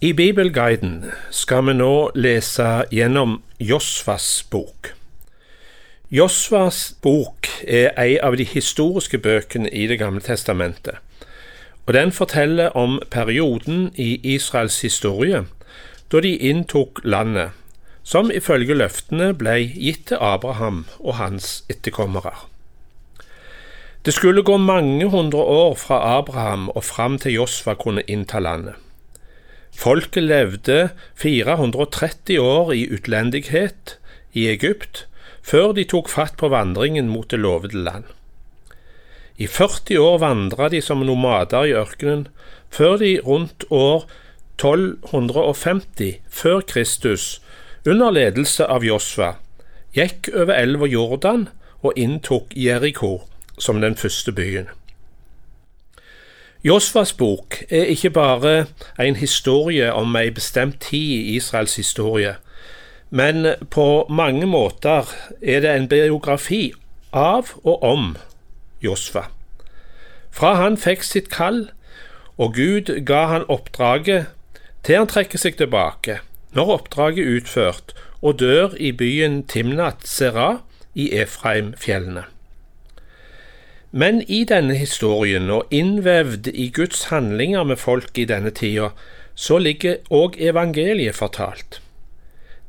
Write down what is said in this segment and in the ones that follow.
I Bibelguiden skal vi nå lese gjennom Josvas bok. Josvas bok er en av de historiske bøkene i Det gamle testamentet, og den forteller om perioden i Israels historie da de inntok landet, som ifølge løftene ble gitt til Abraham og hans etterkommere. Det skulle gå mange hundre år fra Abraham og fram til Josva kunne innta landet. Folket levde 430 år i utlendighet i Egypt før de tok fatt på vandringen mot det lovede land. I 40 år vandra de som nomader i ørkenen, før de rundt år 1250 før Kristus, under ledelse av Josva, gikk over elva Jordan og inntok Jeriko som den første byen. Josvas bok er ikke bare en historie om ei bestemt tid i Israels historie, men på mange måter er det en biografi av og om Josfa. Fra han fikk sitt kall, og Gud ga han oppdraget, til han trekker seg tilbake, når oppdraget er utført, og dør i byen Timnat Serah i Efraimfjellene. Men i denne historien, og innvevd i Guds handlinger med folk i denne tida, så ligger òg evangeliet fortalt.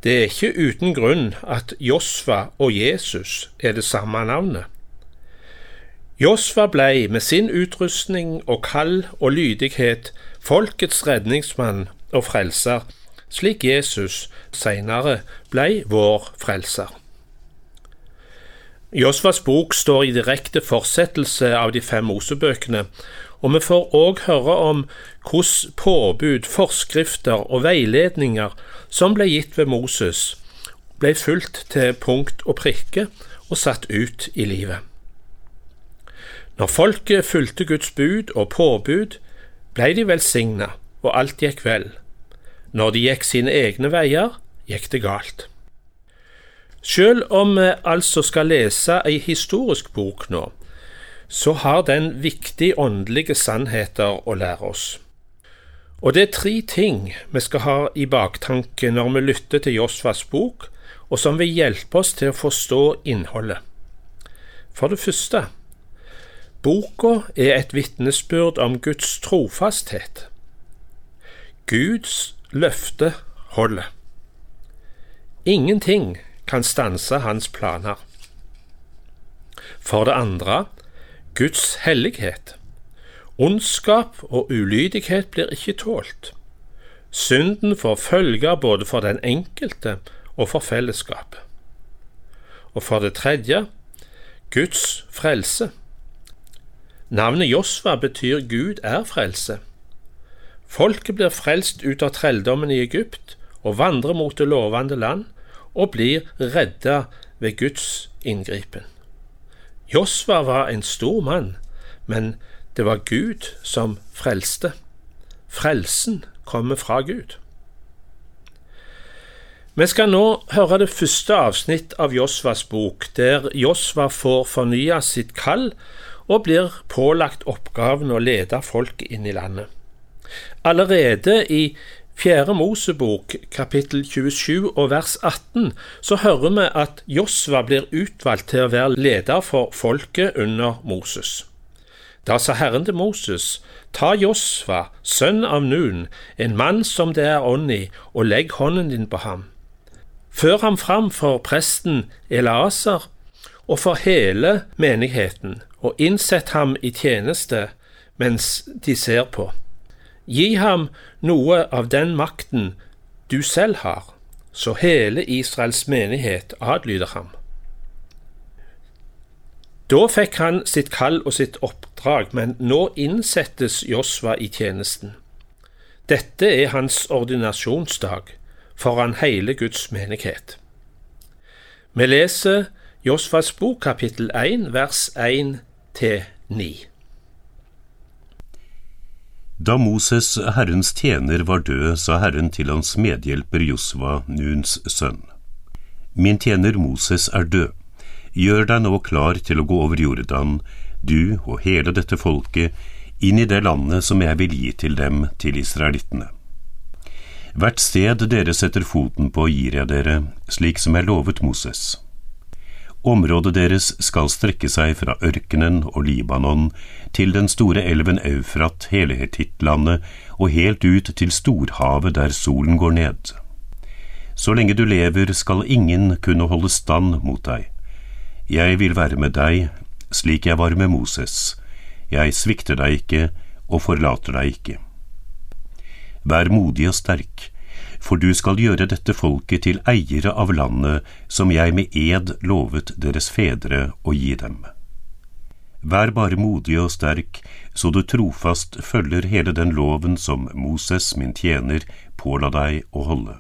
Det er ikke uten grunn at Josva og Jesus er det samme navnet. Josva blei med sin utrustning og kall og lydighet folkets redningsmann og frelser, slik Jesus seinere blei vår frelser. Josvas bok står i direkte fortsettelse av de fem Mosebøkene, og vi får òg høre om hvordan påbud, forskrifter og veiledninger som ble gitt ved Moses, ble fulgt til punkt og prikke og satt ut i livet. Når folket fulgte Guds bud og påbud, ble de velsigna, og alt gikk vel. Når de gikk sine egne veier, gikk det galt. Selv om vi altså skal lese ei historisk bok nå, så har den viktige åndelige sannheter å lære oss. Og det er tre ting vi skal ha i baktanke når vi lytter til Josvas bok, og som vil hjelpe oss til å forstå innholdet. For det første, boka er et vitnesbyrd om Guds trofasthet. Guds løfte holder. Ingenting kan stanse hans planer. For det andre Guds hellighet. Ondskap og ulydighet blir ikke tålt. Synden får følger både for den enkelte og for fellesskapet. Og for det tredje Guds frelse. Navnet Josva betyr Gud er frelse. Folket blir frelst ut av trelldommen i Egypt og vandrer mot det lovende land, og blir redda ved Guds inngripen. Josva var en stor mann, men det var Gud som frelste. Frelsen kommer fra Gud. Vi skal nå høre det første avsnitt av Josvas bok, der Josva får fornya sitt kall og blir pålagt oppgaven å lede folket inn i landet. Allerede i Fjerde Mosebok, kapittel 27 og vers 18, så hører vi at Josva blir utvalgt til å være leder for folket under Moses. Da sa Herren til Moses, ta Josva, sønn av Nun, en mann som det er ånd i, og legg hånden din på ham. Før ham fram for presten Elaser og for hele menigheten, og innsett ham i tjeneste mens de ser på. Gi ham noe av den makten du selv har, så hele Israels menighet adlyder ham. Da fikk han sitt kall og sitt oppdrag, men nå innsettes Josva i tjenesten. Dette er hans ordinasjonsdag foran hele Guds menighet. Vi leser Josvas bok kapittel 1 vers 1 til 9. Da Moses, Herrens tjener, var død, sa Herren til hans medhjelper Josva, Nuns sønn. Min tjener Moses er død. Gjør deg nå klar til å gå over Jordan, du og hele dette folket, inn i det landet som jeg vil gi til dem, til israelittene. Hvert sted dere setter foten på gir jeg dere, slik som jeg lovet Moses. Området deres skal strekke seg fra ørkenen og Libanon til den store elven Eufrat, hele Hetittlandet, og helt ut til storhavet der solen går ned. Så lenge du lever skal ingen kunne holde stand mot deg. Jeg vil være med deg, slik jeg var med Moses. Jeg svikter deg ikke og forlater deg ikke. Vær modig og sterk for du skal gjøre dette folket til eiere av landet som jeg med ed lovet deres fedre å gi dem. Vær bare modig og sterk, så du trofast følger hele den loven som Moses, min tjener, påla deg å holde.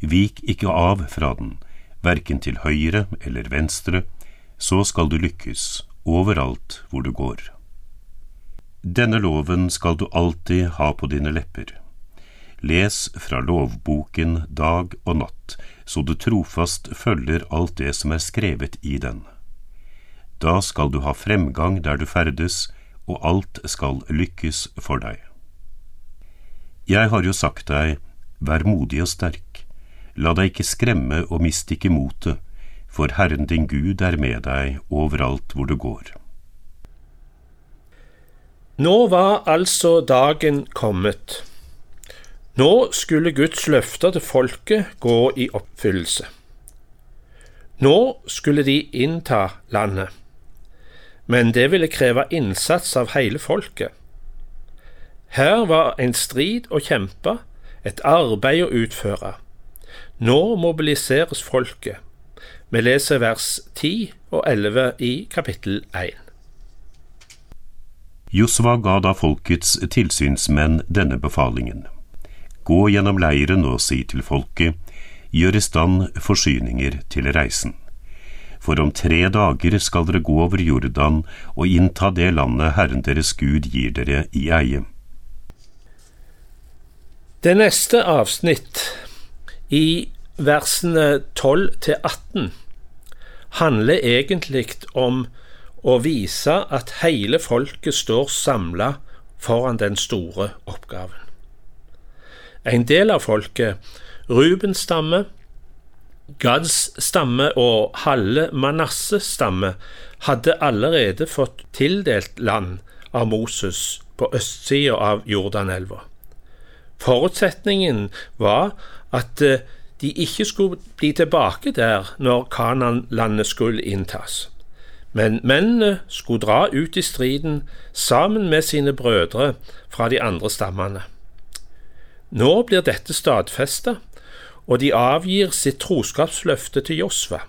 Vik ikke av fra den, verken til høyre eller venstre, så skal du lykkes overalt hvor du går. Denne loven skal du alltid ha på dine lepper Les fra lovboken dag og natt, så du trofast følger alt det som er skrevet i den. Da skal du ha fremgang der du ferdes, og alt skal lykkes for deg. Jeg har jo sagt deg, vær modig og sterk, la deg ikke skremme og mist ikke motet, for Herren din Gud er med deg overalt hvor du går. Nå var altså dagen kommet nå skulle Guds løfter til folket gå i oppfyllelse. Nå skulle de innta landet, men det ville kreve innsats av hele folket. Her var en strid å kjempe, et arbeid å utføre. Nå mobiliseres folket. Vi leser vers 10 og 11 i kapittel 1. Josva ga da folkets tilsynsmenn denne befalingen. Gå gjennom leiren og si til folket, gjør i stand forsyninger til reisen. For om tre dager skal dere gå over Jordan og innta det landet Herren deres Gud gir dere i eie. Det neste avsnitt, i versene 12 til 18, handler egentlig om å vise at hele folket står samla foran den store oppgaven. En del av folket, Rubens stamme, Gads stamme og halve Manasses stamme, hadde allerede fått tildelt land av Moses på østsida av Jordanelva. Forutsetningen var at eh, de ikke skulle bli tilbake der når Kanan-landet skulle inntas. Men mennene skulle dra ut i striden sammen med sine brødre fra de andre stammene. Nå blir dette stadfesta, og de avgir sitt troskapsløfte til Josva.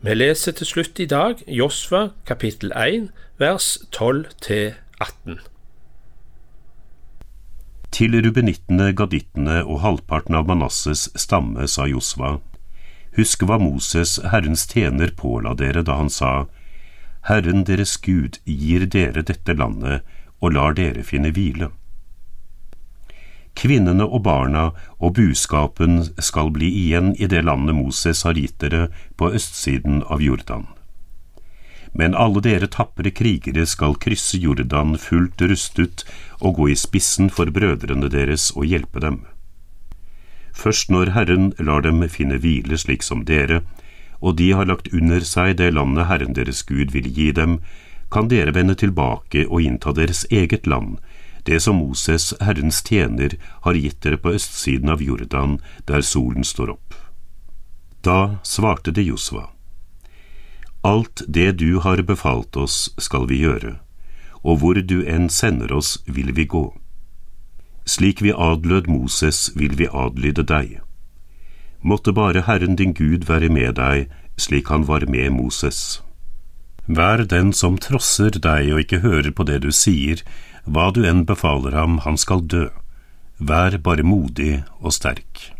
Vi leser til slutt i dag Josva kapittel 1 vers 12 18. Til rubenittene, gadittene og halvparten av Manasses stamme sa Josva, husk hva Moses, Herrens tjener, påla dere da han sa, Herren deres Gud gir dere dette landet og lar dere finne hvile. Kvinnene og barna og buskapen skal bli igjen i det landet Moses har gitt dere på østsiden av Jordan. Men alle dere tapre krigere skal krysse Jordan fullt rustet og gå i spissen for brødrene deres og hjelpe dem. Først når Herren lar dem finne hvile slik som dere, og de har lagt under seg det landet Herren deres Gud vil gi dem, kan dere vende tilbake og innta deres eget land, det som Moses, Herrens tjener, har gitt dere på østsiden av Jordan, der solen står opp. Da svarte det Josva. Alt det du har befalt oss, skal vi gjøre, og hvor du enn sender oss, vil vi gå. Slik vi adlød Moses, vil vi adlyde deg. Måtte bare Herren din Gud være med deg, slik han var med Moses. Vær den som trosser deg og ikke hører på det du sier, hva du enn befaler ham, han skal dø. Vær bare modig og sterk.